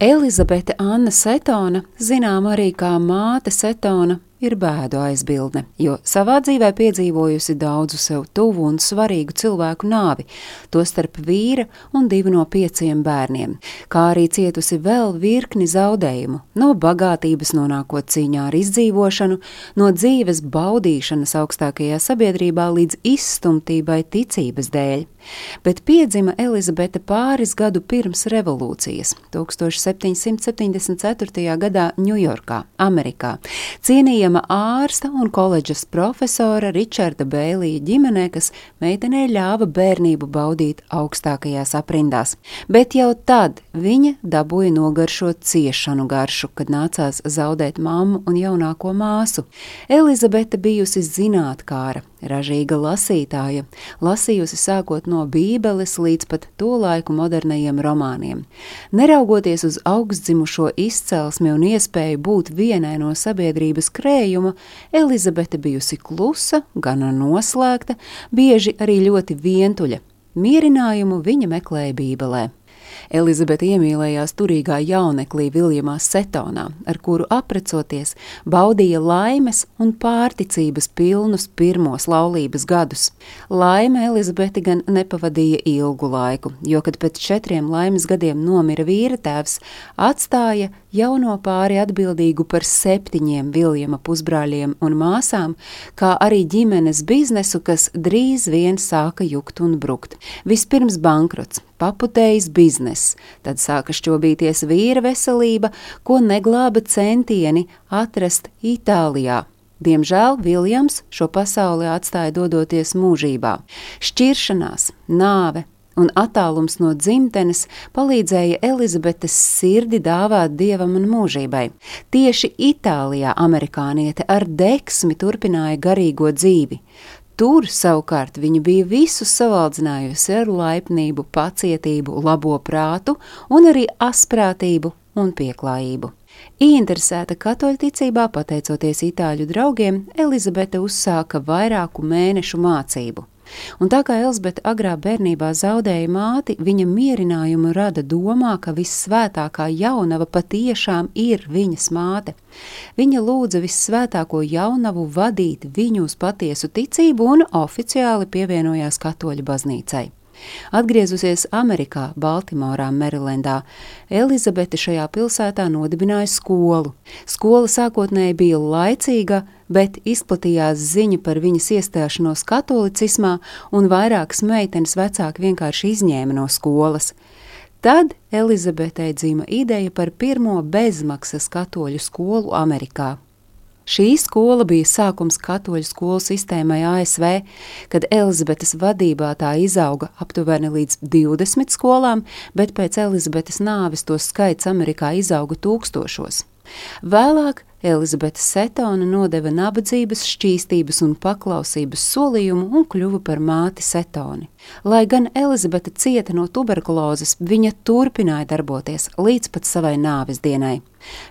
Elizabete Anna Setona, zināma arī kā māte Setona, ir bēdu aizbildne, jo savā dzīvē piedzīvojusi daudzu sev tuvu un svarīgu cilvēku nāvi, tostarp vīra un divu no pieciem bērniem, kā arī cietusi vēl virkni zaudējumu, no bagātības nonākot cīņā ar izdzīvošanu, no dzīves baudīšanas augstākajā sabiedrībā līdz izstumtībai ticības dēļ. Bet piedzima Elizabete pāris gadu pirms revolūcijas, 1774. gadā Ņujorkā, Amerikā. Cienīja pieejama ārsta un koledžas profesora Ričarda Bēlīja ģimenē, kas meitenei ļāva bērnību baudīt augstākajās aprindās. Bet jau tad viņa dabūja nogaršot ciešanu garšu, kad nācās zaudēt mammu un jaunāko māsu. Elizabete bijusi zinātkāra, ražīga lasītāja, lasījusi sākot no Bībeles līdz pat to laiku modernajiem romāniem. Neraugoties uz augstdzimušo izcelsmi un iespēju būt vienai no sabiedrības krējuma, Elizabete bijusi klusa, gana noslēgta, bieži arī ļoti vientuļa. Mierinājumu viņa meklēja Bībelē. Elizabete iemīlējās turīgā jauneklī Viljamā Setonā, ar kuru aprecoties baudīja laimes un pārticības pilnus pirmos laulības gadus. Laime Elizabete gan nepavadīja ilgu laiku, jo, kad pēc četriem laimes gadiem nomira vīra tēvs, atstāja jauno pāri atbildīgu par septiņiem Viljama pusbrāļiem un māsām, kā arī ģimenes biznesu, kas drīz vien sāka jukt un brukt. Vispirms bankrots, paputējis bizness, tad sāka šķobīties vīra veselība, ko neglāba centieni atrast Itālijā. Diemžēl Viljams šo pasauli atstāja dodoties mūžībā. Šķiršanās, nāve, un attālums no dzimtenes palīdzēja Elizabetes sirdi dāvāt dievam un mūžībai. Tieši Itālijā amerikāniete ar deksmi turpināja garīgo dzīvi. Tur savukārt viņa bija visu savaldzinājusi ar laipnību, pacietību, labo prātu un arī asprātību un pieklājību. Ieinteresēta katoļticībā, pateicoties itāļu draugiem, Elizabete uzsāka vairāku mēnešu mācību. Un tā kā Elzbeta agrā bērnībā zaudēja māti, viņa mierinājumu rada domā, ka vissvētākā jaunava patiešām ir viņas māte. Viņa lūdza vissvētāko jaunavu vadīt viņu uz patiesu ticību un oficiāli pievienojās katoļu baznīcai. Atgriezusies Amerikā, Baltimorā, Merilendā, Elizabete šajā pilsētā nodibināja skolu. Skola sākotnēji bija laicīga, bet izplatījās ziņa par viņas iestāšanos katolicismā, un vairākas meitenes vecāki vienkārši izņēma no skolas. Tad Elizabetei dzima ideja par pirmo bezmaksas katoļu skolu Amerikā. Šī skola bija sākums katoļu skolu sistēmai ASV, kad Elizabetes vadībā tā izauga aptuveni līdz 20 skolām, bet pēc Elizabetes nāves to skaits Amerikā izauga tūkstošos. Vēlāk Elizabete Setona nodeva nabadzības, šķīstības un paklausības solījumu un kļuva par māti Setoni. Lai gan Elizabete cieta no tuberkulozes, viņa turpināja darboties līdz pat savai nāves dienai.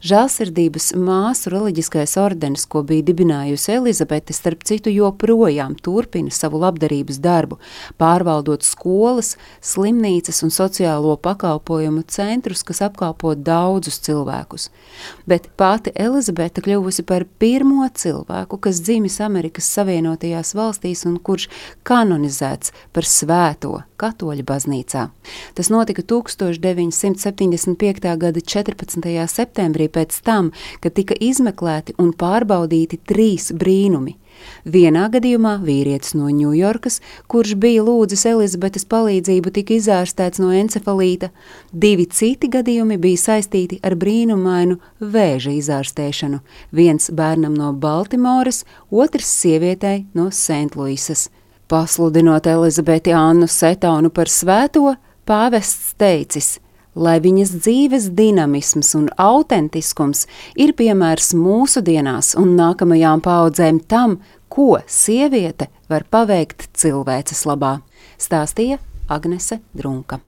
Žēlsirdības māsu reliģiskais ordenis, ko bija dibinājusi Elizabete, starp citu, joprojām turpina savu labdarības darbu, pārvaldot skolas, slimnīcas un sociālo pakalpojumu centrus, kas apkalpo daudzus cilvēkus. Bet pati Elizabete kļuvusi par pirmo cilvēku, kas dzimis Amerikas Savienotajās valstīs un kurš kanonizēts par svēto katoļu baznīcā. Tas notika 1975. gada 14. Septembrī pēc tam, kad tika izmeklēti un pārbaudīti trīs brīnumi. Vienā gadījumā vīrietis no Ņujorkas, kurš bija lūdzis Elizabetes palīdzību, tika izārstēts no encefalīta. Divi citi gadījumi bija saistīti ar brīnumainu vēža izārstēšanu. Viens bērnam no Baltimoras, otrs sievietei no Sentluisas. Pasludinot Elizabeti Annu Setonu par svēto, pāvests teicis, lai viņas dzīves dinamisms un autentiskums ir piemērs mūsdienās un nākamajām paudzēm tam, ko sieviete var paveikt cilvēces labā, stāstīja Agnese Drunka.